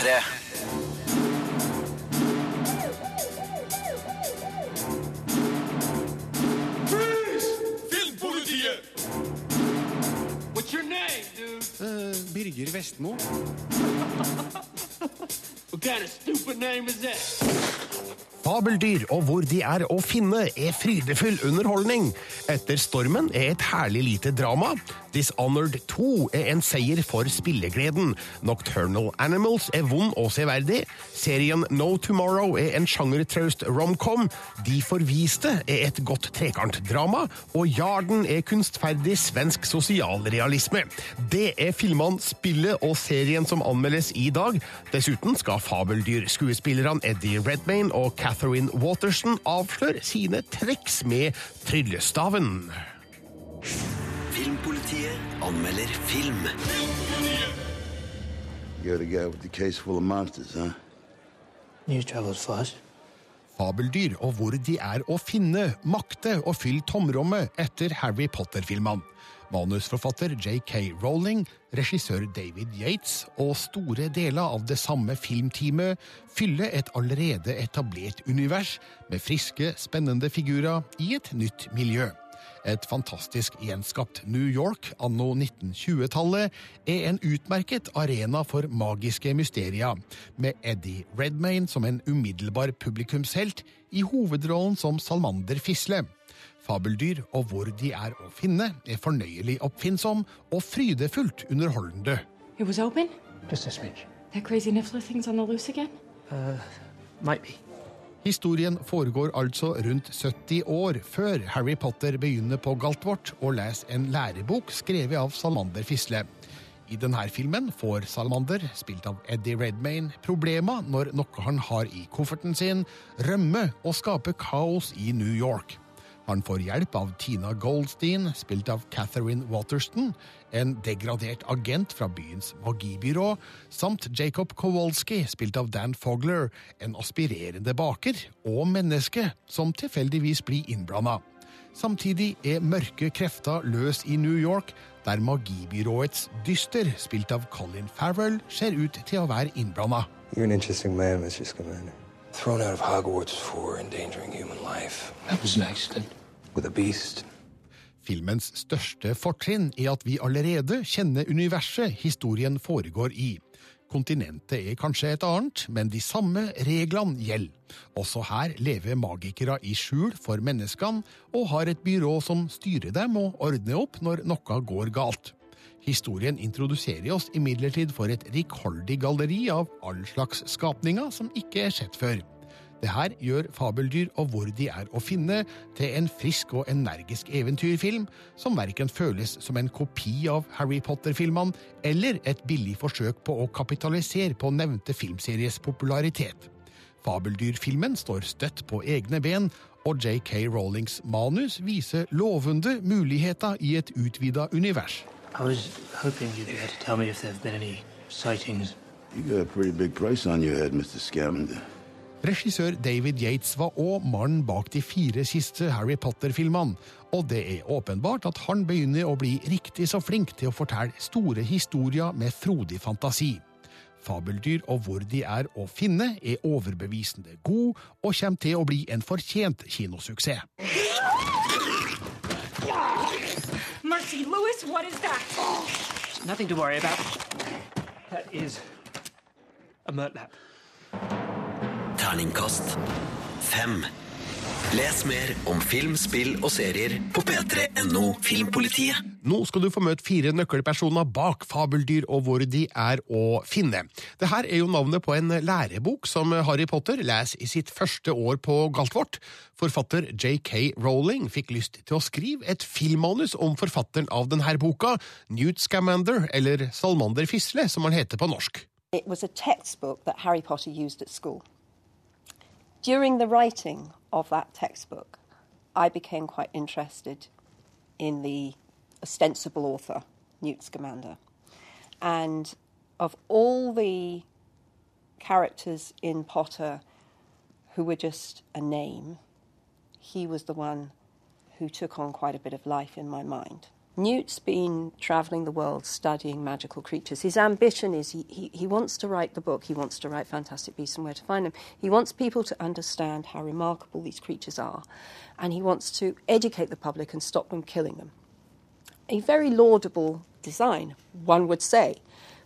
P3. Filmpolitiet! What's your name, dude? Birger Vestmo. What kind of stupid name is that? Fabeldyr og hvor de er å finne er frydefull underholdning. Etter stormen er et herlig lite drama. Dishonored 2 er en seier for spillegleden. Nocturnal Animals er vond og severdig. Serien No Tomorrow er en sjangertraust romcom. De forviste er et godt trekantdrama. Og Jarden er kunstferdig svensk sosialrealisme. Det er filmene, spillet og serien som anmeldes i dag. Dessuten skal Fabeldyr-skuespillerne Eddie Redmayne og Catherine Waterson avsløre sine triks med tryllestaven. Filmpolitiet anmelder film. You're the guy with the case full of monsters, huh? News travels fast. Fabeldyr og hvor de er å finne, makte og fylle tomrommet etter Harry Potter-filmene. Manusforfatter J.K. Rowling, regissør David Yates og store deler av det samme filmteamet fyller et allerede etablert univers med friske, spennende figurer i et nytt miljø. Et fantastisk gjenskapt New York anno 1920-tallet er en utmerket arena for magiske mysterier, med Eddie Redmayne som en umiddelbar publikumshelt i hovedrollen som Salmander Fisle. Fabeldyr og hvor de er å finne, er fornøyelig oppfinnsom og frydefullt underholdende. It was open? Just a smidge. That crazy Niffler thing's on the loose again? Might be. Historien foregår altså rundt 70 år før Harry Potter begynner på Galtvort og leser en lærebok skrevet av Salmander Fisle. I denne filmen får Salmander, spilt av Eddie Redmayne, problemer når noe han har i kofferten sin, rømme og skape kaos i New York. Han får hjelp av Tina Goldstein, spilt av Catherine Waterston, en degradert agent fra byens magibyrå, samt Jacob Kowalski, spilt av Dan Fogler, en aspirerende baker og menneske som tilfeldigvis blir innblanda. Samtidig er mørke krefter løs i New York, der magibyråets dyster, spilt av Colin Farrell, ser ut til å være innblanda. You're an interesting man, Mr. Scamander. Thrown out of Hogwarts for endangering human life That was an accident. with a beast. Filmens største fortrinn er at vi allerede kjenner universet historien foregår i. Kontinentet er kanskje et annet, men de samme reglene gjelder. Også her lever magikere i skjul for menneskene, og har et byrå som styrer dem og ordner opp når noe går galt. Historien introduserer oss imidlertid for et rikholdig galleri av all slags skapninger som ikke er sett før. Det her gjør Fabeldyr og hvor de er å finne, til en frisk og energisk eventyrfilm som verken føles som en kopi av Harry Potter-filmene eller et billig forsøk på å kapitalisere på nevnte filmseries popularitet. Fabeldyr-filmen står støtt på egne ben, og J.K. Rowlings manus viser lovende muligheter i et utvida univers. I was hoping you'd be able to tell me if there have been any sightings. You got a pretty big price on your head, Mr. Scamander. Regissør David Yates var òg mannen bak de fire siste Harry Potter-filmene, og det er åpenbart at han begynner å bli riktig så flink til å fortelle store historier med frodig fantasi. Fabeldyr og hvor de er å finne er overbevisende god, og kommer til å bli en fortjent kinosuksess. Mercy, Lewis, what is that? Nothing to worry about. That is a murtlap. Terningkast fem. Les mer om film, spill og serier på p3.no Filmpolitiet. Nå skal du få møte fire nøkkelpersoner bak fabeldyr og hvor de er å finne. Dette er jo navnet på en lærebok som Harry Potter leser i sitt første år på Galtvort. Forfatter J.K. Rowling fikk lyst til å skrive et filmmanus om forfatteren av denne boka, Newt Scamander, eller Salmander Fisle, som han heter på norsk. It was a textbook that Harry Potter used at school. During the writing of that textbook, I became quite interested in the ostensible author, Newt Scamander. And of all the characters in Potter who were just a name, he was the one who took on quite a bit of life in my mind. Newt's been traveling the world studying magical creatures. His ambition is he, he, he wants to write the book, he wants to write Fantastic Beasts and Where to Find Them. He wants people to understand how remarkable these creatures are, and he wants to educate the public and stop them killing them. A very laudable design, one would say.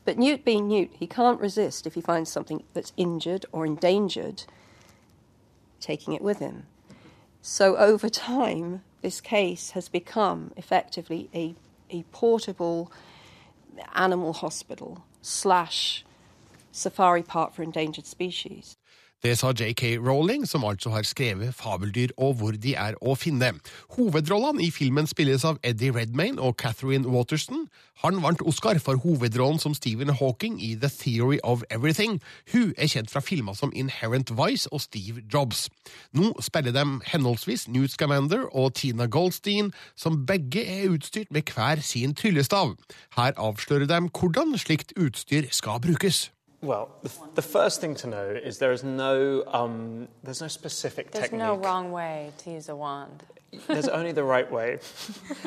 But Newt being Newt, he can't resist if he finds something that's injured or endangered, taking it with him. So over time, this case has become effectively a, a portable animal hospital slash safari park for endangered species. Det sa J.K. Rowling, som altså har skrevet fabeldyr og hvor de er å finne. Hovedrollene i filmen spilles av Eddie Redmayne og Catherine Waterston. Han vant Oscar for hovedrollen som Stephen Hawking i The Theory of Everything. Hun er kjent fra filmer som Inherent Vice og Steve Jobs. Nå spiller de henholdsvis Newt Scamander og Tina Goldstein, som begge er utstyrt med hver sin tryllestav. Her avslører de hvordan slikt utstyr skal brukes. Well, the, the first thing to know is there is no um, there's no specific There's technique. There's no wrong way to use a wand. There's only the right way,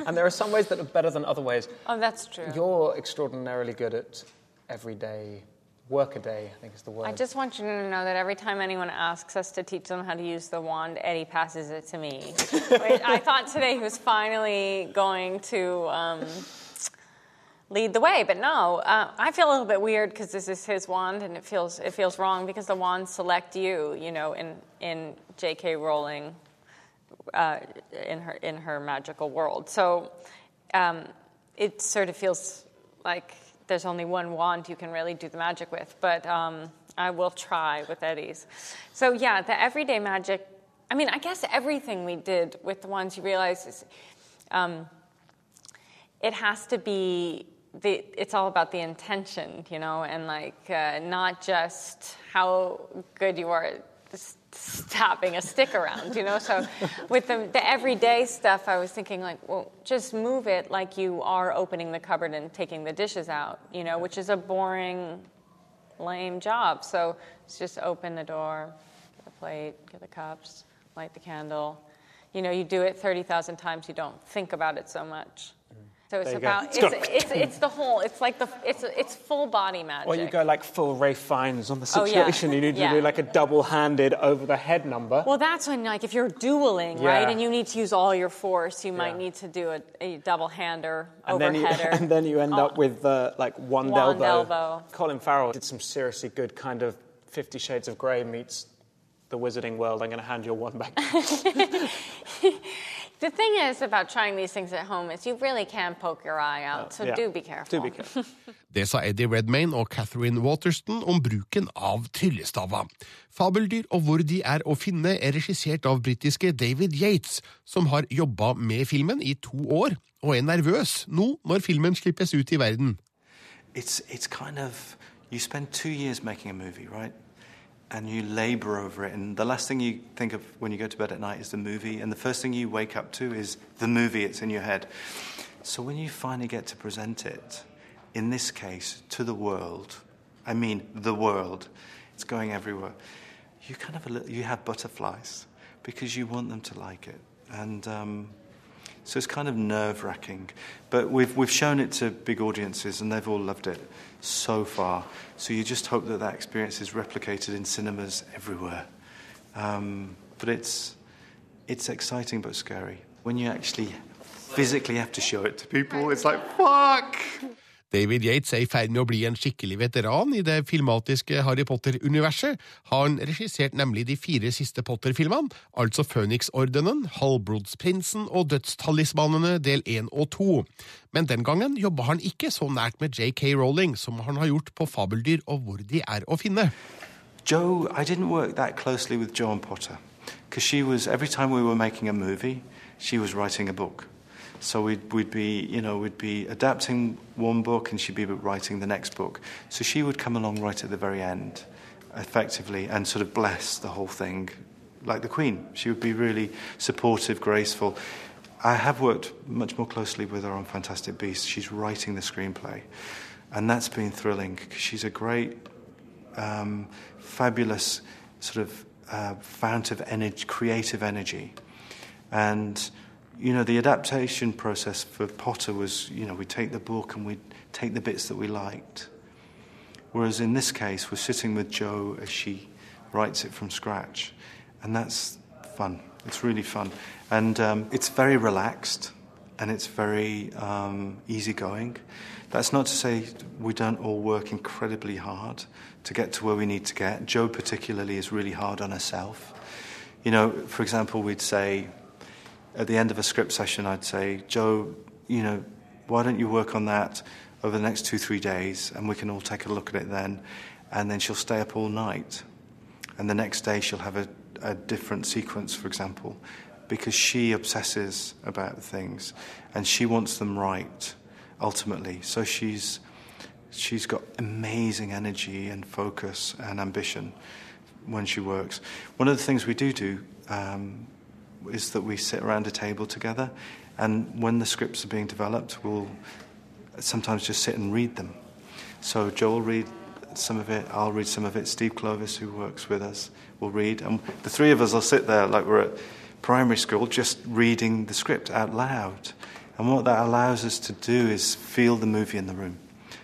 and there are some ways that are better than other ways. Oh, that's true. You're extraordinarily good at everyday work a day. I think is the word. I just want you to know that every time anyone asks us to teach them how to use the wand, Eddie passes it to me. Wait, I thought today he was finally going to um, lead the way, but no. Uh, I feel a little bit weird because this is his wand, and it feels it feels wrong because the wands select you. You know, in in J.K. Rowling, uh, in her in her magical world. So um, it sort of feels like there's only one wand you can really do the magic with. But um, I will try with Eddie's. So yeah, the everyday magic. I mean, I guess everything we did with the ones you realize is. Um, it has to be the, it's all about the intention, you know, and like uh, not just how good you are at s- stabbing a stick around, you know. So with the, the everyday stuff, I was thinking like, well, just move it like you are opening the cupboard and taking the dishes out, you know, which is a boring, lame job. So it's just open the door, get the plate, get the cups, light the candle. You know, you do it 30,000 times, you don't think about it so much. So it's There you go. about It's it's, it's, the whole it's like the it's it's full body magic. or you go like full Ray Fiennes on the Oh, yeah. situation. You need Yeah. to do like a double-handed over the head number. well, that's when like if you're dueling, Yeah. right, and you need to use all your force, you might need to do a, a double hander, and then, you, overheader. and then you end Oh, up with uh, like one Wand elbow. elbow. Colin Farrell did some seriously good kind of Fifty Shades of Grey meets the Wizarding World. I'm going to hand your one back. The thing is about trying these things at home is you really can poke your eye out, so Yeah. do be careful. Do be careful. Det sa Eddie Redmayne og Catherine Waterston om bruken av tryllestaver. Fabeldyr og hvor de er å finne er regissert av britiske David Yates, som har jobba med filmen i to år, og er nervøs nå når filmen slippes ut i verden. It's it's kind of you spend two years making a movie, right? And you labor over it, and the last thing you think of when you go to bed at night is the movie, and the first thing you wake up to is the movie. It's in your head. So when you finally get to present it, in this case, to the world, I mean the world, it's going everywhere. You kind of you have butterflies because you want them to like it, and. Um, so it's kind of nerve wracking. But we've, we've shown it to big audiences and they've all loved it so far. So you just hope that that experience is replicated in cinemas everywhere. Um, but it's, it's exciting but scary. When you actually physically have to show it to people, it's like, fuck! David Yates er i ferd med å bli en skikkelig veteran i det filmatiske Harry Potter-universet. Han regisserte nemlig de fire siste Potter-filmene, altså Phoenix-ordenen, Halvblodsprinsen og Dødstalismanene del 1 og 2. Men den gangen jobba han ikke så nært med JK Rowling som han har gjort på Fabeldyr og hvor de er å finne. Joe, I didn't work that closely with Joan Potter because she was every time we were making a movie, she was writing a book. So we'd, we'd be, you know, we'd be adapting one book and she'd be writing the next book. So she would come along right at the very end, effectively, and sort of bless the whole thing, like the Queen. She would be really supportive, graceful. I have worked much more closely with her on Fantastic Beasts. She's writing the screenplay, and that's been thrilling because she's a great um, fabulous sort of uh, fount of energy, creative energy. And you know, the adaptation process for Potter was, you know, we take the book and we take the bits that we liked. Whereas in this case, we're sitting with Jo as she writes it from scratch. And that's fun. It's really fun. And um, it's very relaxed and it's very um, easygoing. That's not to say we don't all work incredibly hard to get to where we need to get. Jo, particularly, is really hard on herself. You know, for example, we'd say, at the end of a script session, I'd say, Joe, you know, why don't you work on that over the next two, three days, and we can all take a look at it then. And then she'll stay up all night. And the next day, she'll have a, a different sequence, for example, because she obsesses about things and she wants them right ultimately. So she's, she's got amazing energy and focus and ambition when she works. One of the things we do do um, is that we sit around a table together, and when the scripts are being developed, we'll sometimes just sit and read them. So Joe will read some of it, I'll read some of it. Steve Clovis, who works with us, will read, and the three of us will sit there like we're at primary school, just reading the script out loud. And what that allows us to do is feel the movie in the room.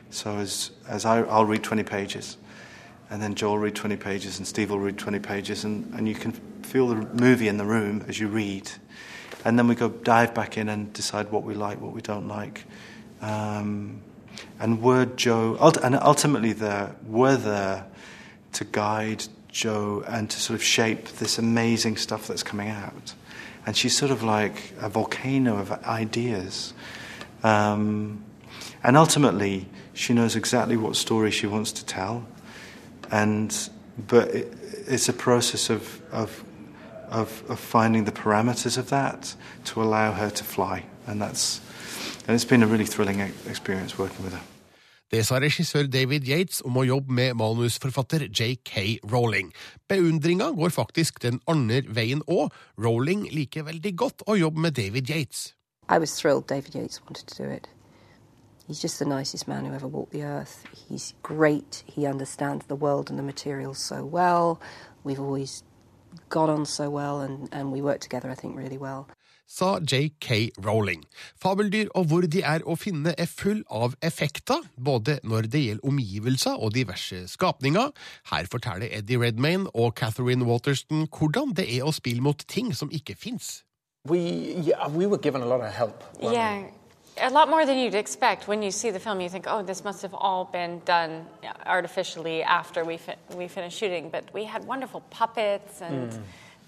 So as as I, I'll read 20 pages, and then Joel read 20 pages, and Steve will read 20 pages, and, and you can feel the movie in the room as you read. And then we go dive back in and decide what we like, what we don't like. Um, and were Joe, and ultimately there, were there to guide Joe and to sort of shape this amazing stuff that's coming out. And she's sort of like a volcano of ideas. Um, and ultimately, she knows exactly what story she wants to tell. And, but it, it's a process of, of, of, of finding the parameters of that to allow her to fly. And, that's, and it's been a really thrilling e- experience working with her. Det sa regissør David Yates om å jobbe med manusforfatter J.K. Rowling. Beundringa går faktisk den andre veien òg. Rowling liker veldig godt å jobbe med David Yates. I was thrilled David Yates wanted to do it. He's just the nicest man who ever walked the earth. He's great. He understands the world and the material so well. We've always got on so well, and, and we worked together, I think, really well. sa J.K. Rowling. Fabeldyr og hvor de er å finne er full av effekter, både når det gjelder omgivelser og diverse skapninger. Her forteller Eddie Redmayne og Catherine Waterston hvordan det er å spille mot ting som ikke fins. We, yeah, we were given a lot of help. Yeah. A lot more than you'd expect. When you see the film, you think, oh, this must have all been done artificially after we, fi- we finished shooting. But we had wonderful puppets and Mm.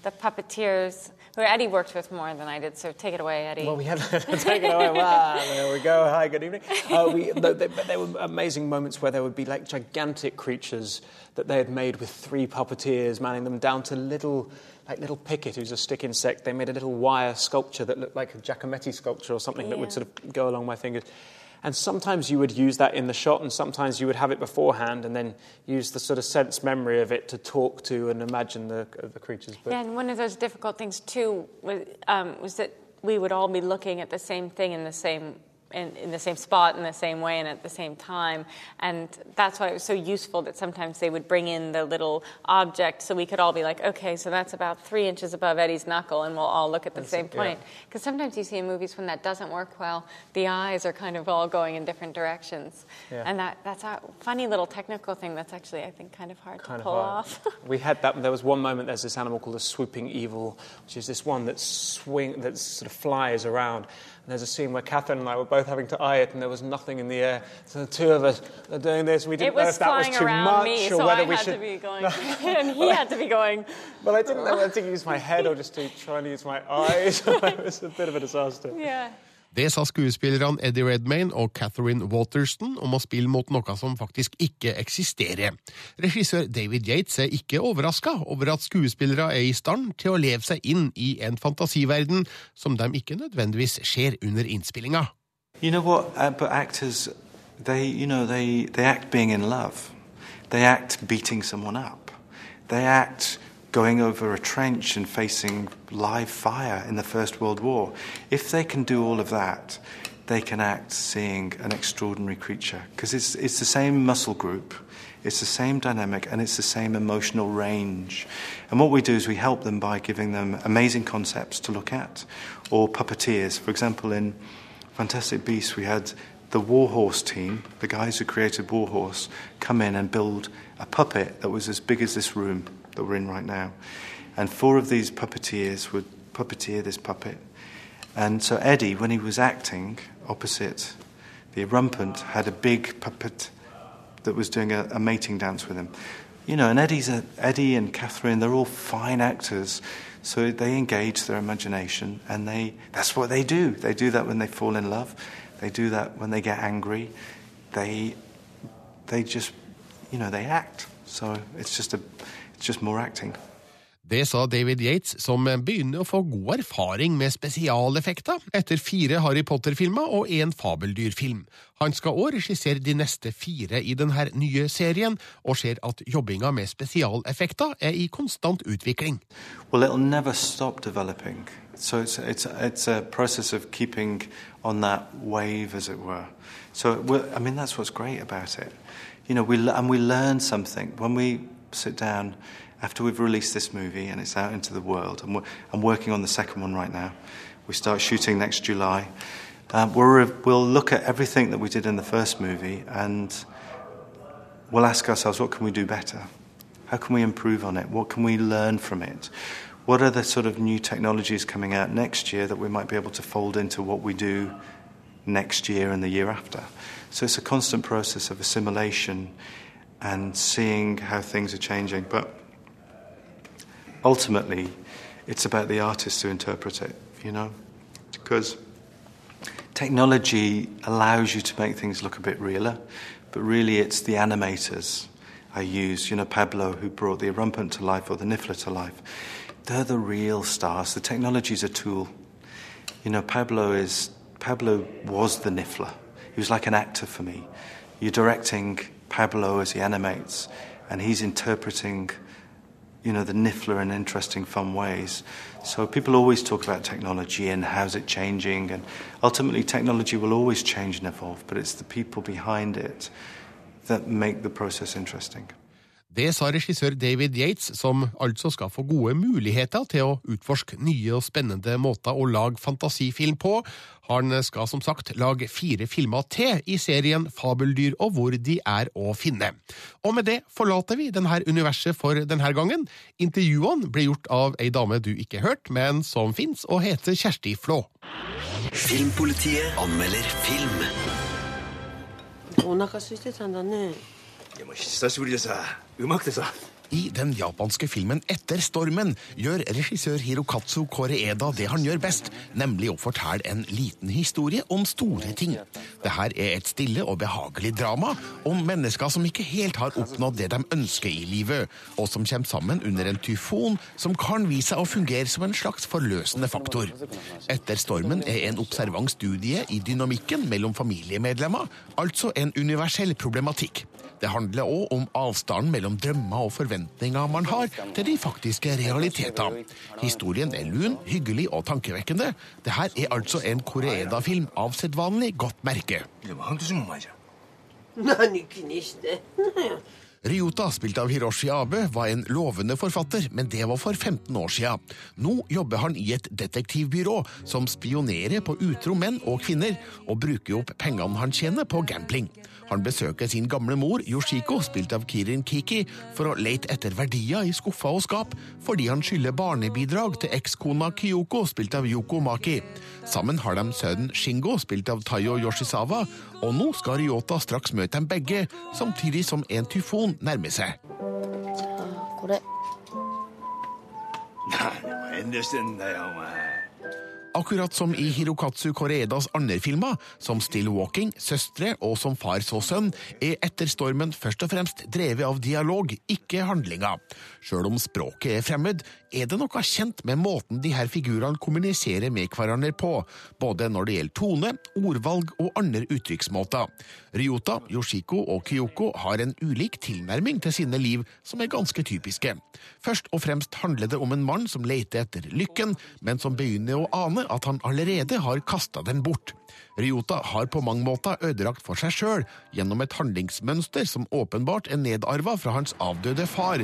the puppeteers, who Eddie worked with more than I did, so take it away, Eddie. Well, we had take it away. Wow, there we go. Hi, good evening. Uh, we, no, they, but there were amazing moments where there would be like gigantic creatures that they had made with three puppeteers manning them, down to little, like little picket, who's a stick insect. They made a little wire sculpture that looked like a Giacometti sculpture or something that would sort of go along my fingers. And sometimes you would use that in the shot, and sometimes you would have it beforehand, and then use the sort of sense memory of it to talk to and imagine the, the creatures. But Yeah, and one of those difficult things too was, um, was that we would all be looking at the same thing in the same in, in the same spot in the same way and at the same time, and that's why it was so useful that sometimes they would bring in the little object so we could all be like, okay, so that's about three inches above Eddie's knuckle, and we'll all look at the That's same it, point. Because sometimes you see in movies when that doesn't work well, the eyes are kind of all going in different directions, Yeah. and that that's a funny little technical thing that's actually I think kind of hard kind to of pull hard. off. we had that. There was one moment. There's this animal called a swooping evil, which is this one that swing that sort of flies around. And there's a scene where Catherine and I were both having to eye it, and there was nothing in the air. So the two of us are doing this. We didn't know if that was too much me, or so whether I we had should. to be going, and he had to be going. But I didn't know whether to use my head or just to try and use my eyes. it was a bit of a disaster. Yeah. Det sa skuespillerne Eddie Redmayne og Catherine Waterston om å spille mot noe som faktisk ikke eksisterer. Regissør David Yates er ikke overraska over at skuespillere er i stand til å leve seg inn i en fantasiverden som de ikke nødvendigvis ser under innspillinga. You know what? Uh, but actors, they, you know, they, they act being in love. They act beating someone up. They act going over a trench and facing live fire in the First World War. If they can do all of that, they can act seeing an extraordinary creature. Because it's, it's the same muscle group, It's the same dynamic and it's the same emotional range. And what we do is we help them by giving them amazing concepts to look at or puppeteers. For example, in Fantastic Beasts, we had the Warhorse team, the guys who created Warhorse, come in and build a puppet that was as big as this room that we're in right now. And four of these puppeteers would puppeteer this puppet. And so Eddie, when he was acting opposite the Rumpant, had a big puppet that was doing a, a mating dance with him. You know, and Eddie's a, Eddie and Catherine, they're all fine actors. So they engage their imagination, and they, that's what they do. They do that when they fall in love. They do that when they get angry. They, they just, you know, they act. So it's just, a, it's just more acting. Det sa David Yates, som begynner å få god erfaring med spesialeffekter etter fire Harry Potter-filmer og en fabeldyrfilm. Han skal òg regissere de neste fire i denne nye serien, og ser at jobbinga med spesialeffekter er i konstant utvikling. Well, it'll never stop developing. So it's, it's, it's a process of keeping on that wave, as it were. So, I mean, that's what's great about it. You know, we, and we learn something. When we sit down after we've released this movie and it's out into the world, and I'm working on the second one right now. We start shooting next July. Um, we're, we'll look at everything that we did in the first movie and we'll ask ourselves, what can we do better? How can we improve on it? What can we learn from it? What are the sort of new technologies coming out next year that we might be able to fold into what we do next year and the year after? So it's a constant process of assimilation and seeing how things are changing. But ultimately, it's about the artist to interpret it, you know? Because technology allows you to make things look a bit realer, but really it's the animators I use, you know, Pablo who brought the Rumpant to life or the Niffler to life. They're the real stars. The technology's a tool. You know, Pablo is Pablo was the Niffler. He was like an actor for me. You're directing Pablo as he animates, and he's interpreting, you know, the Niffler in interesting, fun ways. So people always talk about technology and how's it changing, and ultimately technology will always change and evolve, but it's the people behind it that make the process interesting. Det sa regissør David Yates, som altså skal få gode muligheter til å utforske nye og spennende måter å lage fantasifilm på. Han skal som sagt lage fire filmer til i serien Fabeldyr og hvor de er å finne. Og med det forlater vi denne universet for denne gangen. Intervjuene ble gjort av ei dame du ikke har hørt, men som fins og heter Kjersti Flå. Filmpolitiet anmelder film. お腹空いてたんだね でも久しぶりでさうまくてさ。I den japanske filmen Etter stormen gjør regissør Hirokatsu Koreeda det han gjør best, nemlig å fortelle en liten historie om store ting. Dette er et stille og behagelig drama om mennesker som ikke helt har oppnådd det de ønsker i livet, og som kommer sammen under en tyfon som kan vise seg å fungere som en slags forløsende faktor. Etter stormen er en observant studie i dynamikken mellom familiemedlemmer, altså en universell problematikk. Det handler òg om avstanden mellom drømmer og forventninger forventninger man har til de faktiske realiteter. Historien er lun, hyggelig og tankevekkende. Dette er altså en Koreeda-film av sedvanlig godt merke. Ryuta, spilt av Hiroshi Abe, var en lovende forfatter, men det var for 15 år sia. Nå jobber han i et detektivbyrå som spionerer på utro menn og kvinner, og bruker opp pengene han tjener på gambling. Han besøker sin gamle mor, Yoshiko, spilt av Kirin Kiki, for å lete etter verdier i skuffer og skap, fordi han skylder barnebidrag til ekskona Kyoko, spilt av Yoko Maki. Sammen har de sønnen Shingo, spilt av Tayo Yoshisawa, og nå skal Ryota straks møte dem begge, samtidig som en tyfon nærmer seg. こ Akkurat som i Hirokatsu Koreedas andre filmer, som Still Walking, Søstre og Som far så sønn, er Etter stormen først og fremst drevet av dialog, ikke handlinger. Sjøl om språket er fremmed, er det noe kjent med måten de her figurene kommuniserer med hverandre på, både når det gjelder tone, ordvalg og andre uttrykksmåter. Ryota, Yoshiko og Kyoko har en ulik tilnærming til sine liv som er ganske typiske. Først og fremst handler det om en mann som leter etter lykken, men som begynner å ane at han allerede har kasta den bort. Ryota har på mange måter ødelagt for seg sjøl gjennom et handlingsmønster som åpenbart er nedarva fra hans avdøde far.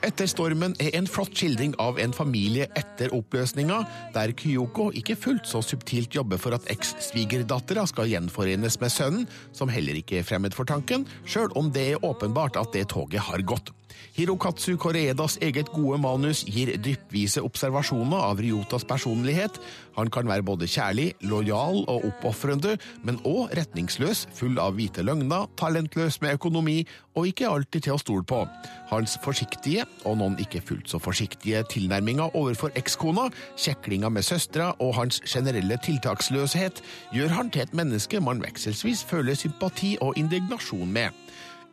Etter stormen er en flott skildring av en familie etter oppløsninga, der Kyoko ikke fullt så subtilt jobber for at eks-svigerdattera skal gjenforenes med sønnen, som heller ikke er fremmed for tanken, sjøl om det er åpenbart at det toget har gått. Hirokatsu Koreedas eget gode manus gir dryppvise observasjoner av Ryotas personlighet. Han kan være både kjærlig, lojal og oppofrende, men òg retningsløs, full av hvite løgner, talentløs med økonomi og ikke alltid til å stole på. Hans forsiktige, og noen ikke fullt så forsiktige, tilnærminger overfor ekskona, kjeklinga med søstera og hans generelle tiltaksløshet gjør han til et menneske man vekselsvis føler sympati og indignasjon med.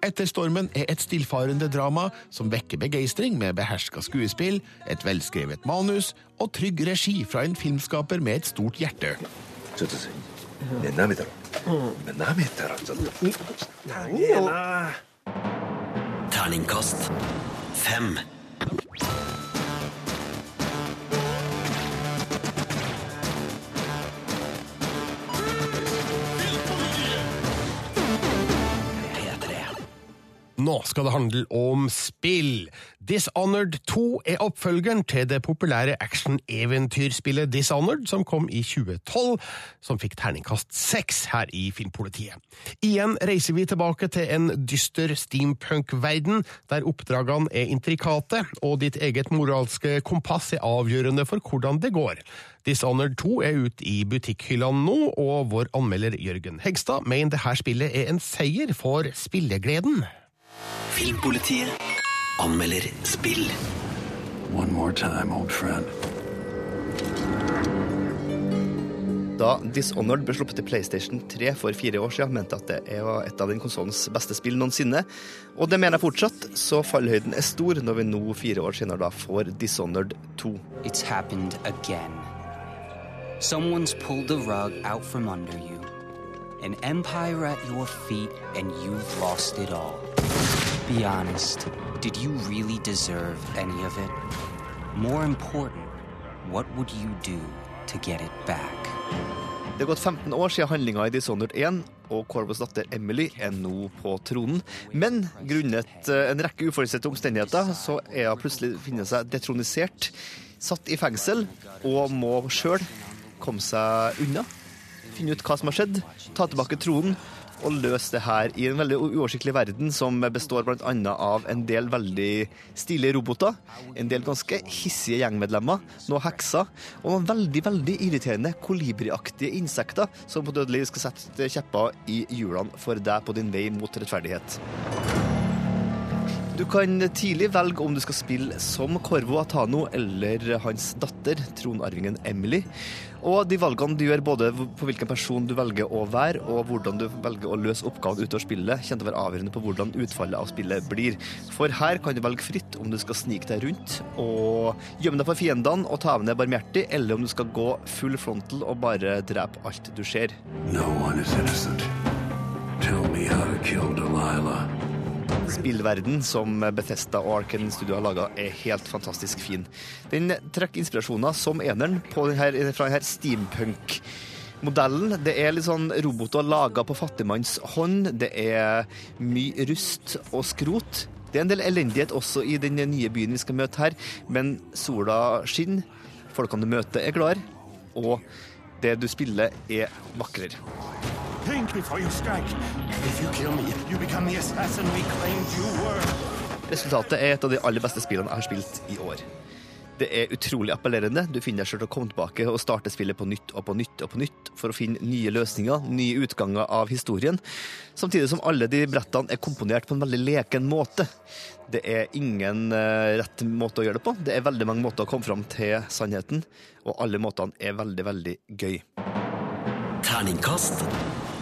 Etter stormen er et stillfarende drama som vekker begeistring med beherska skuespill, et velskrevet manus og trygg regi fra en filmskaper med et stort hjerte. Terningkast fem. Nå skal det handle om spill. Dishonored 2 er oppfølgeren til det populære action-eventyrspillet Dishonored, som kom i 2012, som fikk terningkast seks her i Filmpolitiet. Igjen reiser vi tilbake til en dyster steampunk-verden, der oppdragene er intrikate, og ditt eget moralske kompass er avgjørende for hvordan det går. Dishonored 2 er ute i butikkhyllene nå, og vår anmelder Jørgen Hegstad mener dette spillet er en seier for spillegleden. Filmpolitiet anmelder spill. One more time, old friend. Da Dishonored ble sluppet til PlayStation 3 for fire år siden, mente at det var et av den konsollens beste spill noensinne. Og det mener jeg fortsatt, så fallhøyden er stor når vi nå, fire år senere, da får Dishonored 2. It's happened again. Someone's pulled the rug out from under you. An empire at your feet, and you've lost it all. Be honest. Did you really deserve any of it? More important, what would you do to get it back? Det er gått 15 år siden handlinga i Dishonored 1, og Corvos datter Emily er nå på tronen. Men grunnet eh, en rekke uforutsette omstendigheter, så er hun plutselig funnet seg detronisert, satt i fengsel, og må sjøl komme seg unna. Finne ut hva som har skjedd, ta tilbake tronen og løse det her i en veldig uoversiktlig verden som består bl.a. av en del veldig stilige roboter, en del ganske hissige gjengmedlemmer, noen hekser og noen veldig veldig irriterende kolibriaktige insekter som på dødelig skal sette kjepper i hjulene for deg på din vei mot rettferdighet. Du kan tidlig velge om du skal spille som Korvo Atano eller hans datter, tronarvingen Emily. Og de valgene du gjør både på hvilken person du velger å være, og hvordan du velger å løse oppgaven utover spillet, kommer til å være avgjørende på hvordan utfallet av spillet blir. For her kan du velge fritt om du skal snike deg rundt og gjemme deg for fiendene og ta med deg barmhjertig, eller om du skal gå full frontal og bare drepe alt du ser. No one is innocent. Tell me how to kill Delilah. Spillverden som Bethesda og Arken Studio har laga, er helt fantastisk fin. Den trekker inspirasjoner som eneren denne, fra denne steampunk-modellen. Det er litt sånn roboter laga på fattigmanns hånd. Det er mye rust og skrot. Det er en del elendighet også i den nye byen vi skal møte her, men sola skinner, folkene du møter er klare, og det du spiller er vakrere. Think before you strike. If you kill me, you become the assassin we claimed you were. Resultatet er et av de aller beste spillene jeg har spilt i år. Det er utrolig appellerende. Du finner deg sjøl til å komme tilbake og starte spillet på nytt og på nytt og på nytt for å finne nye løsninger, nye utganger av historien. Samtidig som alle de brettene er komponert på en veldig leken måte. Det er ingen uh, rett måte å gjøre det på. Det er veldig mange måter å komme fram til sannheten, og alle måtene er veldig, veldig gøy. Terningkast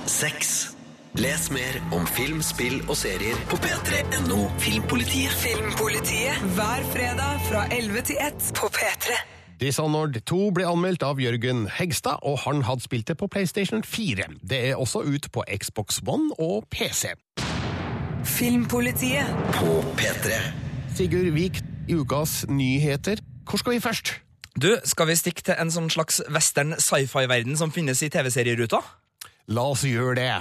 seks. Les mer om film, spill og serier på p3.no Filmpolitiet. Filmpolitiet hver fredag fra 11 til 1 på P3. Dishonored 2 ble anmeldt av Jørgen Hegstad, og han hadde spilt det på PlayStation 4. Det er også ut på Xbox One og PC. Filmpolitiet på P3. Sigurd Vik i ukas nyheter. Hvor skal vi først? Du, Skal vi stikke til en sånn slags western sci-fi-verden som finnes i TV-serieruta? La oss gjøre det.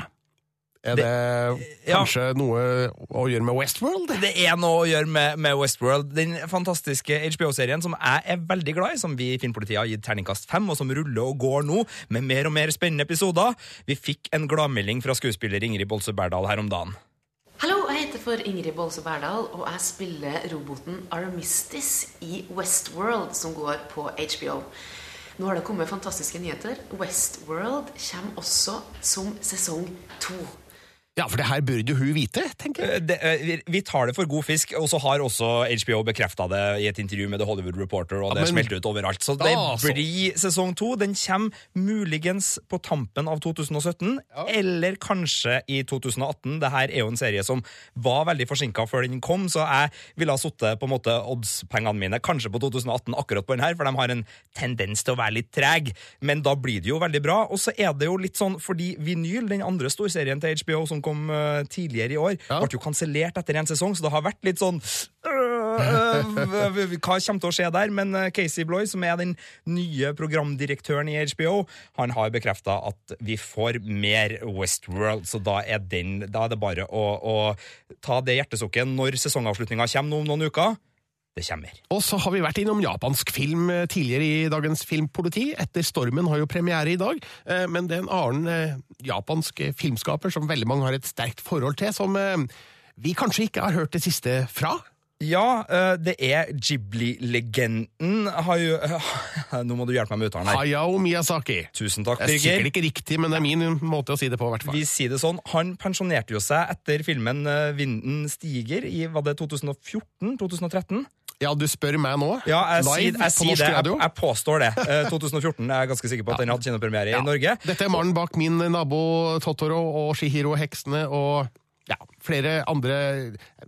Er det, kanskje noe å gjøre med Westworld? Det er noe å gjøre med, med Westworld. Den fantastiske HBO-serien som jeg er veldig glad i, som vi i Filmpolitiet har gitt terningkast fem, og som ruller og går nå, med mer og mer spennende episoder. Vi fikk en gladmelding fra skuespiller Ingrid Bolse Berdal her om dagen. Hallo, jeg heter for Ingrid Bolse Berdal, og jeg spiller roboten Aramistis i Westworld, som går på HBO. Nå har det kommet fantastiske nyheter. Westworld kommer også som sesong to. Ja, for det her burde jo hun vite, tenker jeg. Eh, Det, eh, vi- tar det for god fisk, og så har også HBO bekrefta det i et intervju med The Hollywood Reporter, og Ja, det men- smelter ut overalt. Så det Ah, så- blir sesong to. Den kommer muligens på tampen av 2017, eller kanskje i 2018. Det her er jo en serie som var veldig forsinka før den kom, så jeg ville ha sittet på en måte oddspengene mine kanskje på 2018 akkurat på den her, for de har en tendens til å være litt treg. Men da blir det jo veldig bra. Og så er det jo litt sånn fordi Vinyl, den andre storserien til HBO som kom eh, tidligere i år, ble jo kansellert etter en sesong, så det har vært litt sånn øh, øh, Hva kommer til å skje der? Men eh, Casey Bloy, som er den nye programdirektøren i HBO, han har bekrefta at vi får mer Westworld, så da er, den, da er det bare å, å ta det hjertesukket når sesongavslutninga kommer om noen uker. Det kommer. Og så har vi vært innom japansk film eh, tidligere i dagens Filmpoliti. Etter stormen har jo premiere i dag, eh, men det er en annen eh, japansk filmskaper som veldig mange har et sterkt forhold til, som vi kanskje ikke har hørt det siste fra. Ja, det er Jibli-legenden har Nå må du hjelpe meg med uttalen her. Hayao Miyazaki. Tusen takk, Det er Birger. sikkert ikke riktig, men det er min måte å si det på, i hvert fall. Vi sier det sånn. Han pensjonerte jo seg etter filmen 'Vinden stiger' i var det 2014-2013. Ja, du spør meg nå? Ja, jeg, Live jeg, på norsk det. Radio? jeg påstår det. Eh, 2014 er jeg ganske sikker på at den hadde kinopremiere i Norge. Dette er mannen bak min nabo Totoro og Shihiro Heksene og ja, flere andre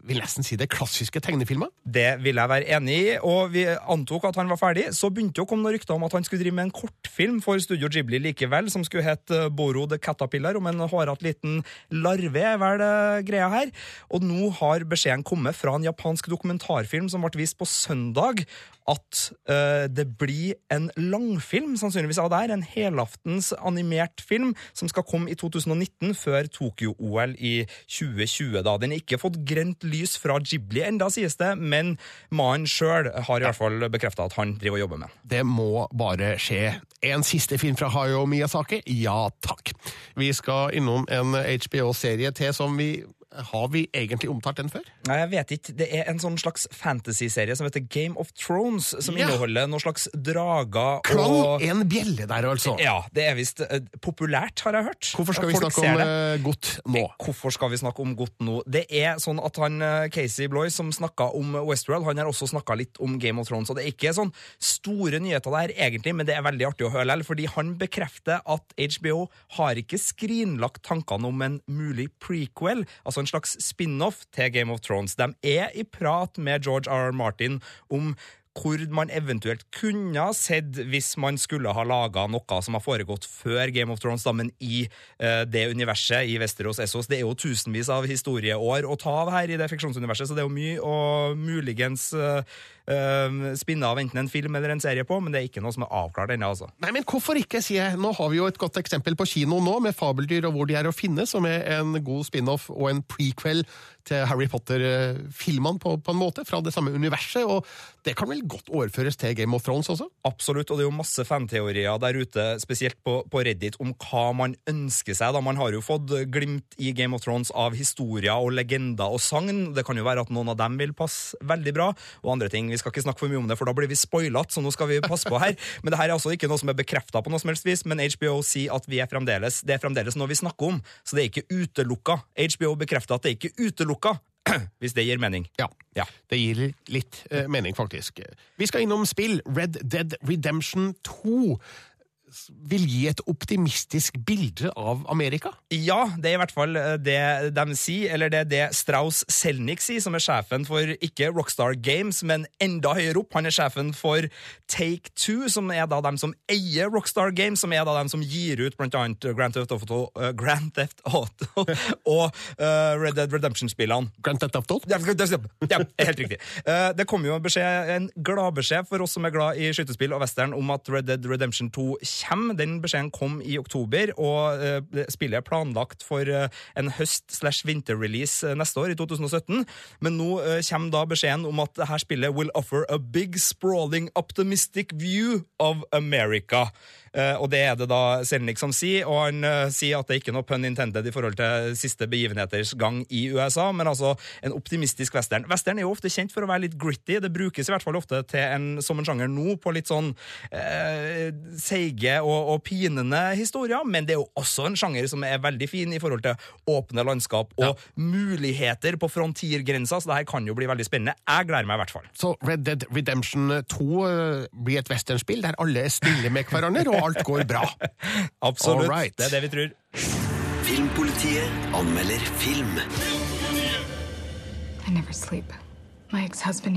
vil nesten si det klassiske tegnefilmer. Det vil jeg være enig i, og vi antok at han var ferdig. Så begynte det å komme noen rykter om at han skulle drive med en kortfilm for Studio Ghibli likevel, som skulle hete Boro the Caterpillar, om en hårete liten larve, er vel eh, greia her. Og nå har beskjeden kommet fra en japansk dokumentarfilm som ble vist på søndag, at uh, det blir en langfilm, sannsynligvis av det her, en helaftens animert film, som skal komme i 2019, før Tokyo-OL i 2020. da. Den har ikke fått grønt lys fra Ghibli enda, sies det, men mannen sjøl har i hvert fall bekrefta at han driver og jobber med den. Det må bare skje. En siste film fra Hayao Miyazaki? Ja takk. Vi skal innom en HBO-serie til som vi Har vi egentlig omtalt den før? Nei, jeg vet ikke. Det er en sånn slags fantasy-serie som heter Game of Thrones, som Ja. inneholder noen slags drager Klang og en bjelle der, altså. Ja, det er visst uh, populært, har jeg hørt. Hvorfor skal vi Folk snakke om eh, godt nå? Hvorfor skal vi snakke om godt nå? Det er sånn at han, eh, Casey Bloy, som snakka om Westworld, han har også snakka litt om Game of Thrones. Og det er ikke sånn store nyheter der, egentlig, men det er veldig artig å høre likevel, fordi han bekrefter at HBO har ikke skrinlagt tankene om en mulig prequel, altså en slags spin-off til Game of Thrones. De er i prat med George R. R. Martin om hvor man eventuelt kunne ha sett hvis man skulle ha laga noe som har foregått før Game of Thrones, da, men i uh, det universet, i Westeros Essos. Det er jo tusenvis av historieår å ta av her i det fiksjonsuniverset, så det er jo mye å muligens eh, eh, spinne av enten en film eller en serie på, men det er ikke noe som er avklart ennå, altså. Nei, men hvorfor ikke, sier jeg. Nå har vi jo et godt eksempel på kino nå, med Fabeldyr og hvor de er å finne, som er en god spin-off og en prequel til Harry Potter-filmene på, på en måte, fra det samme universet, og det kan vel godt overføres til Game of Thrones også? Absolutt, og det er jo masse fanteorier der ute, spesielt på, på Reddit, om hva man ønsker seg. da. Man har jo fått glimt i Game of Thrones av historier og legender og sagn. Det kan jo være at noen av dem vil passe veldig bra, og andre ting. Vi skal ikke snakke for mye om det, for da blir vi spoilet, så nå skal vi passe på her. Men det her er altså ikke noe som er bekrefta på noe som helst vis, men HBO sier at vi er fremdeles, det er fremdeles noe vi snakker om, så det er ikke utelukka. HBO bekrefter at det er ikke utelukka. Hvis det gir mening. Ja, det gir litt eh, mening, faktisk. Vi skal innom spill. Red Dead Redemption 2. vil gi et optimistisk bilde av Amerika? Ja, det er i hvert fall eh, det de sier, eller det er det Strauss Selnick sier, som er sjefen for ikke Rockstar Games, men enda høyere opp. Han er sjefen for Take Two, som er da dem som eier Rockstar Games, som er da dem som gir ut blant annet Grand Theft Auto, uh, Grand Theft Auto og uh, Red Dead Redemption-spillene. Grand Theft Auto? Ja, helt riktig. Det kom jo en, beskjed, en gladbeskjed for oss som er glad i skytespill og western, om at Red Dead Redemption 2 kommer. Den beskjeden kom i oktober, og uh, spillet er planlagt for uh, en høst-slash-vinter-release neste år, i 2017. Men nå uh, kommer da beskjeden om at dette spillet will offer a big, sprawling, optimistic view of America. Uh, og det er det da Selnik som sier, og han uh, sier at det er ikke noe pun intended i forhold til siste begivenheters gang i USA, men altså en optimistisk western. Western er jo ofte kjent for å være litt gritty. Det brukes i hvert fall ofte til en, som en sjanger nå, på litt sånn eh, seige og, og pinende historier, men det er jo også en sjanger som er veldig fin i forhold til åpne landskap og muligheter på frontiergrensa, så det her kan jo bli veldig spennende. Jeg gleder meg i hvert fall. Så Red Dead Redemption 2 uh, blir et westernspill der alle er snille med hverandre, og alt går bra. Absolutt. Right. Det er det vi tror. Filmpolitiet anmelder film. I never sleep. My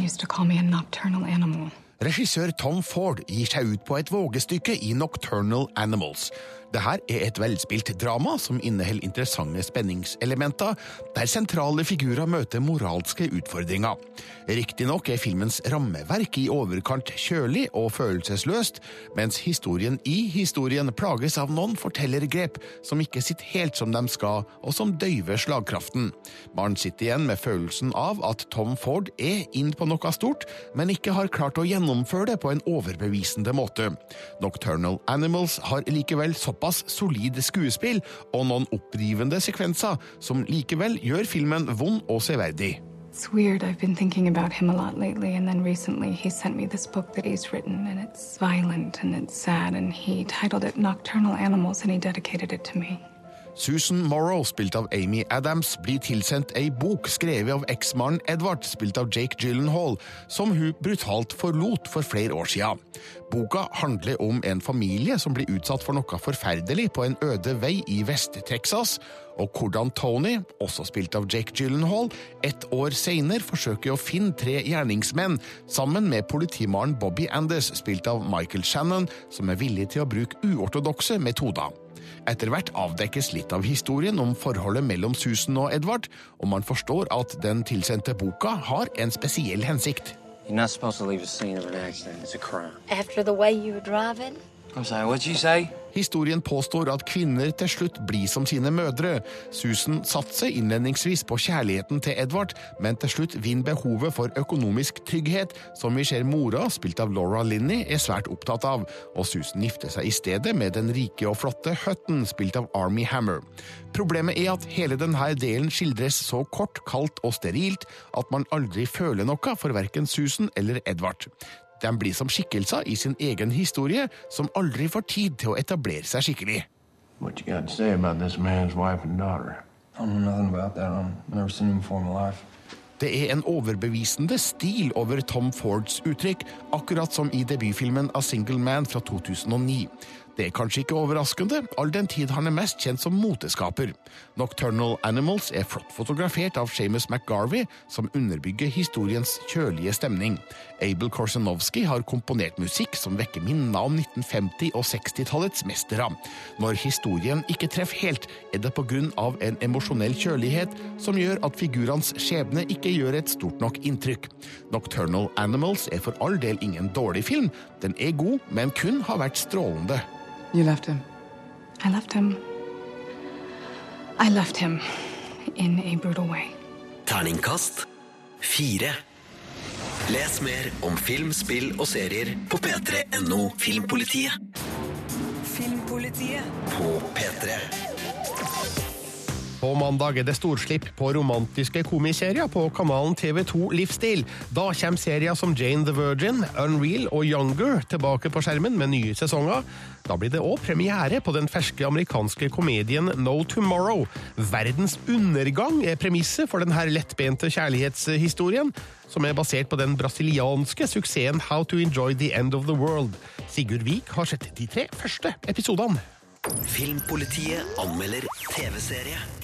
used to call me a nocturnal animal. Regissør Tom Ford gir seg ut på et vågestykke i Nocturnal Animals. Dette er et velspilt drama som inneholder interessante spenningselementer, der sentrale figurer møter moralske utfordringer. Riktignok er filmens rammeverk i overkant kjølig og følelsesløst, mens historien i historien plages av noen fortellergrep som ikke sitter helt som de skal, og som døyver slagkraften. Man sitter igjen med følelsen av at Tom Ford er inn på noe stort, men ikke har klart å gjennomføre det på en overbevisende måte. Nocturnal Animals har likevel såpass solid skuespill og noen opprivende sekvenser som likevel gjør filmen vond og severdig. It's weird. I've been thinking about him a lot lately, and then recently he sent me this book that he's written, and it's violent and it's sad, and he titled it Nocturnal Animals, and he dedicated it to me. Susan Morrow, spilt av Amy Adams, blir tilsendt ei bok skrevet av eksmannen Edward, spilt av Jake Gyllenhaal, som hun brutalt forlot for flere år siden. Boka handler om en familie som blir utsatt for noe forferdelig på en øde vei i Vest-Texas, og hvordan Tony, også spilt av Jake Gyllenhaal, ett år senere forsøker å finne tre gjerningsmenn, sammen med politimannen Bobby Anders, spilt av Michael Shannon, som er villig til å bruke uortodokse metoder. Etter hvert avdekkes litt av historien om forholdet mellom Susan og Edvard, og man forstår at den tilsendte boka har en spesiell hensikt. After the way you were driving? I'm sorry, what'd you say? Historien påstår at kvinner til slutt blir som sine mødre. Susan satser innledningsvis på kjærligheten til Edvard, men til slutt vinner behovet for økonomisk trygghet, som vi ser mora, spilt av Laura Linney, er svært opptatt av, og Susan gifter seg i stedet med den rike og flotte Hutton, spilt av Army Hammer. Problemet er at hele denne delen skildres så kort, kaldt og sterilt at man aldri føler noe for verken Susan eller Edvard. De blir som skikkelser i sin egen historie, som aldri får tid til å etablere seg skikkelig. What you got to say about this man's wife and daughter? I don't know nothing about that. I've never seen him before in my life. Det er en overbevisende stil over Tom Fords uttrykk, akkurat som i debutfilmen A Single Man fra 2009. Det er kanskje ikke overraskende, all den tid han er mest kjent som moteskaper. Nocturnal Animals er flott fotografert av Seamus McGarvey, som underbygger historiens kjølige stemning. Abel Korsanovsky har komponert musikk som vekker minner om 1950- og 60-tallets mestere. Når historien ikke treffer helt, er det på grunn av en emosjonell kjølighet som gjør at figurenes skjebne ikke gjør et stort nok inntrykk. Nocturnal Animals er for all del ingen dårlig film, den er god, men kun har vært strålende. You left him. I left him. I left him in a brutal way. Terningkast fire. Les mer om film, spill og serier på p3.no Filmpolitiet. Filmpolitiet. På P3. På mandag er det storslipp på romantiske komiserier på kanalen TV2 Livsstil. Da kommer serier som Jane the Virgin, Unreal og Younger tilbake på skjermen med nye sesonger. Da blir det òg premiere på den ferske amerikanske komedien No Tomorrow. Verdens undergang er premisset for denne lettbente kjærlighetshistorien, som er basert på den brasilianske suksessen How to Enjoy the End of the World. Sigurd Vik har sett de tre første episodene. Filmpolitiet anmelder TV-serie.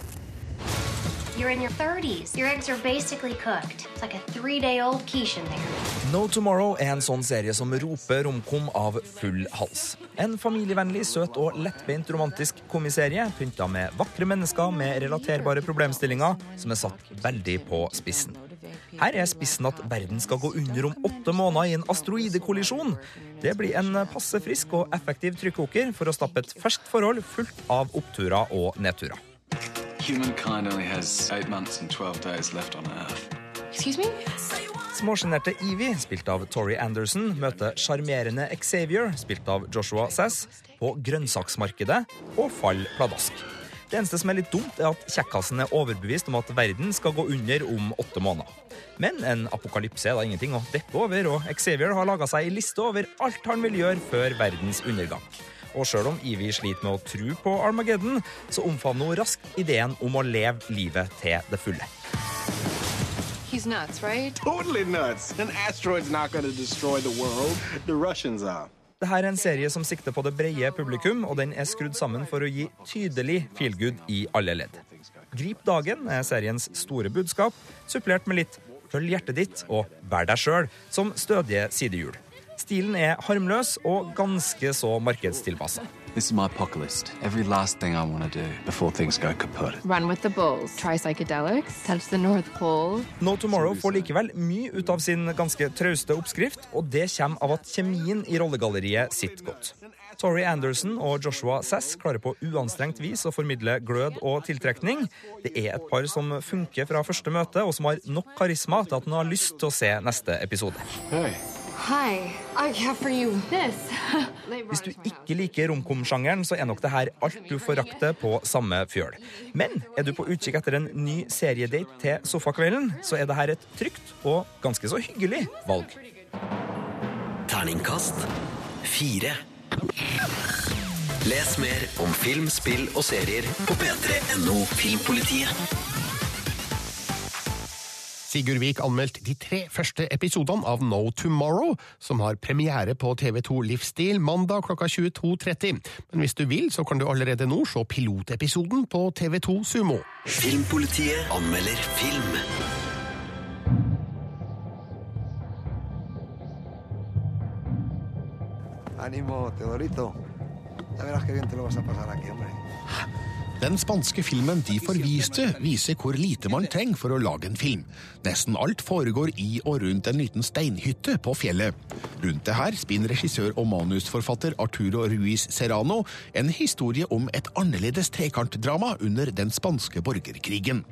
You're in your 30s. Your eggs are basically cooked. It's like a three day old quiche in there. No Tomorrow er en sånn serie som roper romkom av full hals. En familievennlig, søt og lettbeint romantisk komiserie pynta med vakre mennesker med relaterbare problemstillinger som er satt veldig på spissen. Her er spissen at verden skal gå under om åtte måneder i en asteroidekollisjon. Det blir en passe frisk og effektiv trykkoker for å stappe et ferskt forhold fullt av oppturer og nedturer. Humankind only has eight months and 12 days left on Earth. Excuse me? Småsjenerte Evie, spilt av Tori Anderson, møter sjarmerende Xavier, spilt av Joshua Sass, på grønnsaksmarkedet og faller pladask. Det eneste som er litt dumt, er at kjekkasen er overbevist om at verden skal gå under om åtte måneder. Men en apokalypse er da ingenting å deppe over, og Xavier har laga seg ei liste over alt han vil gjøre før verdens undergang. Og sjøl om Ivi sliter med å tro på Armageddon, så omfavner hun raskt ideen om å leve livet til det fulle. He's nuts, right? Totally nuts. An asteroid's not going to destroy the world. The Russians are. Dette er en serie som sikter på det brede publikum, og den er skrudd sammen for å gi tydelig feelgood i alle ledd. Grip dagen er seriens store budskap, supplert med litt følg hjertet ditt og vær deg sjøl som stødige sidehjul. Stilen er harmløs og ganske så markedstilpassa. This is my apocalypse. Every last thing I want to do before things go kaput. Run with the bulls. Try psychedelics. Touch the North Pole. No Tomorrow får likevel mye ut av sin ganske trauste oppskrift, og det kommer av at kjemien i rollegalleriet sitter godt. Tori Anderson og Joshua Sass klarer på uanstrengt vis å formidle glød og tiltrekning. Det er et par som funker fra første møte, og som har nok karisma til at en har lyst til å se neste episode. Hey. Hi. I have for you this. Hvis du ikke liker romkom-sjangeren, så er nok det her alt du forakter på samme fjøl. Men er du på utkikk etter en ny seriedate til sofakvelden, så er det her et trygt og ganske så hyggelig valg. Terningkast fire. Les mer om film, spill og serier på p3.no Filmpolitiet. Sigurd Vik anmeldt de tre første episodene av No Tomorrow, som har premiere på TV2 Livsstil mandag klokka 22.30. Men hvis du vil, så kan du allerede nå se pilotepisoden på TV2 Sumo. Filmpolitiet anmelder film. Animo, Teodorito. Ya verás qué bien te lo vas a pasar aquí, hombre. Den spanske filmen De forviste viser hvor lite man trenger for å lage en film. Nesten alt foregår i og rundt en liten steinhytte på fjellet. Rundt det her spinner regissør og manusforfatter Arturo Ruiz Serrano en historie om et annerledes trekantdrama under den spanske borgerkrigen.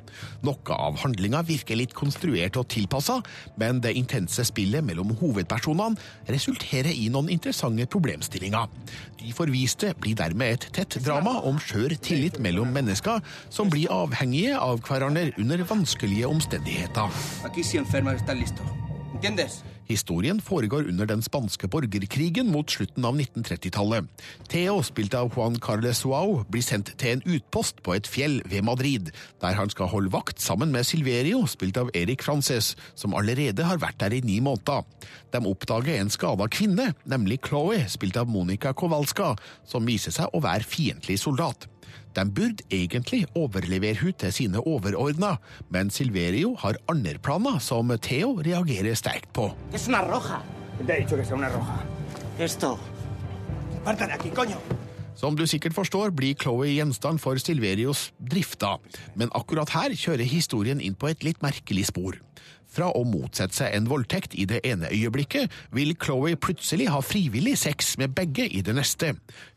Noe av handlinga virker litt konstruert og tilpassa, men det intense spillet mellom hovedpersonene resulterer i noen interessante problemstillinger. De forviste blir dermed et tett drama om skjør tillit mellom mennesker som blir avhengige av hverandre under vanskelige omstendigheter. Historien foregår under den spanske borgerkrigen mot slutten av 1930-tallet. Theo, spilt av Juan Carles Suau, blir sendt til en utpost på et fjell ved Madrid, der han skal holde vakt sammen med Silverio, spilt av Erik Frances, som allerede har vært der i ni måneder. De oppdager en skada kvinne, nemlig Chloé, spilt av Monica Kowalska, som viser seg å være fiendtlig soldat. De burde egentlig overlevere hun til sine overordna, men Silverio har andre planer som Theo reagerer sterkt på. Es una roja? Te he que sea una roja. Esto. Aparta de aquí, coño. Som du sikkert forstår, blir Chloé gjenstand for Silverios drifta, men akkurat her kjører historien inn på et litt merkelig spor. Fra å motsette seg en voldtekt i det ene øyeblikket, vil Chloé plutselig ha frivillig sex med begge i det neste.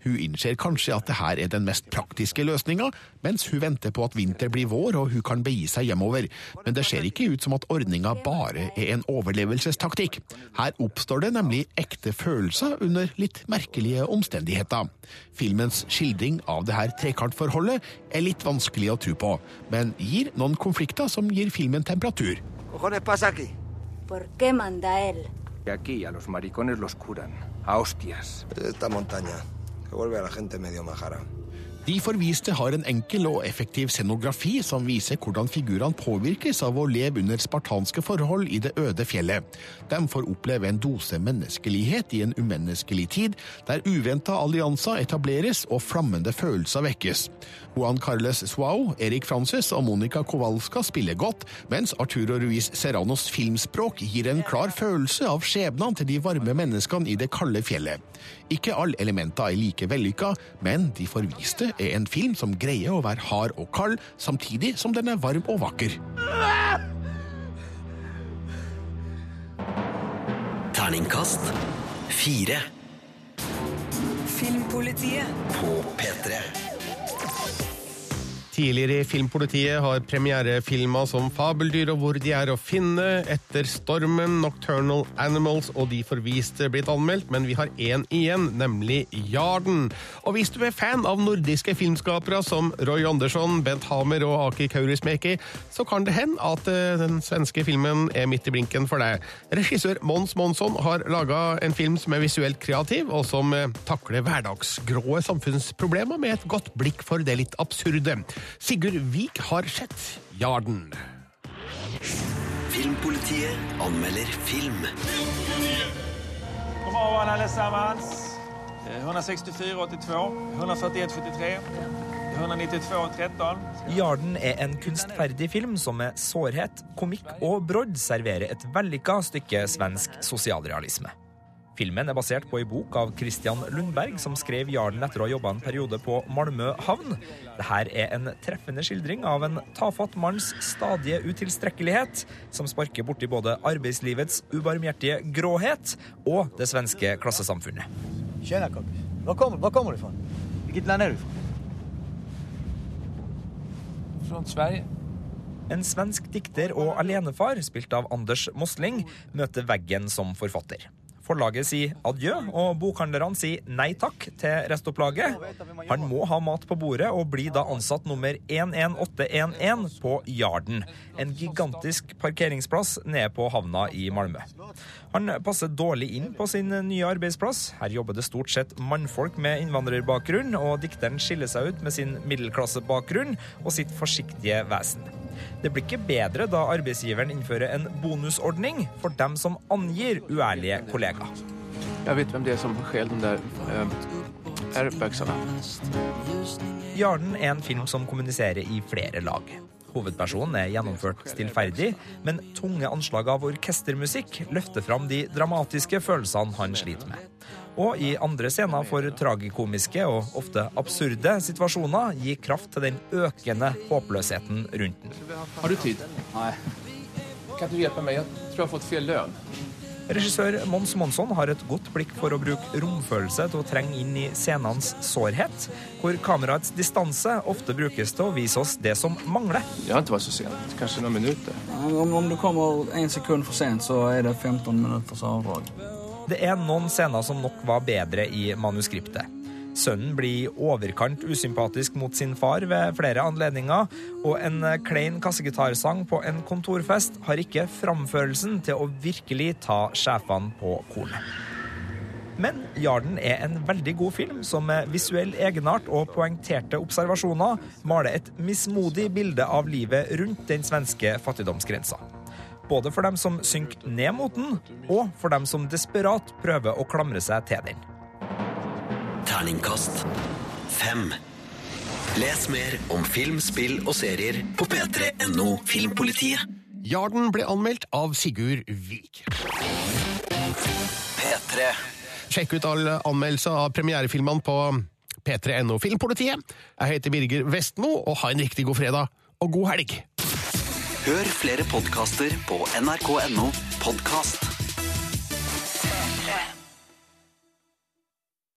Hun innser kanskje at det her er den mest praktiske løsninga, mens hun venter på at vinter blir vår og hun kan begi seg hjemover. Men det ser ikke ut som at ordninga bare er en overlevelsestaktikk. Her oppstår det nemlig ekte følelser under litt merkelige omstendigheter. Filmens skildring av det her trekantforholdet er litt vanskelig å tro på, men gir noen konflikter som gir filmen temperatur. Cojones pasa aquí? ¿Por qué manda él? Y aquí a los maricones los curan. A hostias. Esta montaña, que vuelve a la gente medio majara. De forviste har en enkel og effektiv scenografi som viser hvordan figurene påvirkes av å leve under spartanske forhold i det øde fjellet. De får oppleve en dose menneskelighet i en umenneskelig tid, der uventa allianser etableres og flammende følelser vekkes. Juan Carles Suau, Erik Francis og Monica Kowalska spiller godt, mens Arturo Ruiz Serranos filmspråk gir en klar følelse av skjebnene til de varme menneskene i det kalde fjellet. Ikke alle elementer er like vellykka, men De forviste er en film som greier å være hard og kald, samtidig som den er varm og vakker. Terningkast fire. Filmpolitiet. På P3. Tidligere i Filmpolitiet har premierefilmer som Fabeldyr og Hvor de er å finne, Etter stormen, Nocturnal Animals og De forviste blitt anmeldt, men vi har én igjen, nemlig Jarden. Og hvis du er fan av nordiske filmskapere som Roy Andersson, Bent Hamer og Aki Kaurismäki, så kan det hende at eh, den svenske filmen er midt i blinken for deg. Regissør Mons Monsson har laga en film som er visuelt kreativ, og som eh, takler hverdagsgrå samfunnsproblemer med et godt blikk for det litt absurde. Sigurd Vik har sett Jarden. Filmpolitiet anmelder film. God morgen, alle sammen. 164,82, 141,73, 192,13. Jarden er en kunstferdig film som med sårhet, komikk og brodd serverer et vellykka stykke svensk sosialrealisme. Filmen er basert på ei bok av Christian Lundberg, som skrev Jarden etter å ha jobba en periode på Malmö havn. Dette er en treffende skildring av en tafatt manns stadige utilstrekkelighet, som sparker borti både arbeidslivets ubarmhjertige gråhet og det svenske klassesamfunnet. Tjena kompis. Var kommer, var kommer du fra? Hvilket land er du fra? Fra Sverige. En svensk dikter og alenefar, spilt av Anders Mosling, møter veggen som forfatter. Forlaget sier adjø, og bokhandlerne sier nei takk til restopplaget. Han må ha mat på bordet og blir da ansatt nummer 11811 på Jarden. En gigantisk parkeringsplass nede på havna i Malmö. Han passer dårlig inn på sin nye arbeidsplass. Her jobber det stort sett mannfolk med innvandrerbakgrunn, og dikteren skiller seg ut med sin middelklassebakgrunn og sitt forsiktige vesen. Det blir ikke bedre da arbeidsgiveren innfører en bonusordning for dem som angir uærlige kollegaer. Jag vet hvem det er som stjäl de der eh, airbagsene. Jarden er en film som kommuniserer i flere lag. Hovedpersonen er gjennomført stillferdig, men tunge anslag av orkestermusikk løfter fram de dramatiske følelsene han sliter med. Og i andre scener for tragikomiske og ofte absurde situasjoner gir kraft til den økende håpløsheten rundt den. Har du tid? Nei. Kan du hjelpe meg? Jeg tror jeg har fått fel lön. Regissør Mons Monsson har et godt blikk for å bruke romfølelse til å trenge inn i scenenes sårhet, hvor kameraets distanse ofte brukes til å vise oss det som mangler. Jeg har ikke vært så sent. Kanskje noen minutter. Om, om du kommer en sekund for sent så er det 15 minutters avdrag. Det er noen scener som nok var bedre i manuskriptet. Sønnen blir overkant usympatisk mot sin far ved flere anledninger, og en klein kassegitarsang på en kontorfest har ikke framførelsen til å virkelig ta sjefene på kornet. Men Jarden er en veldig god film som med visuell egenart og poengterte observasjoner maler et mismodig bilde av livet rundt den svenske fattigdomsgrensa. Både for dem som synker ned mot den, og for dem som desperat prøver å klamre seg til den. Terningkast fem. Les mer om film, spill og serier på p3.no Filmpolitiet. Jarden ble anmeldt av Sigurd Vik. P3. Sjekk ut alle anmeldelser av premierefilmene på p3.no Filmpolitiet. Jeg heter Birger Vestmo, og ha en riktig god fredag, og god helg! Hør flere podkaster på nrk.no podkast.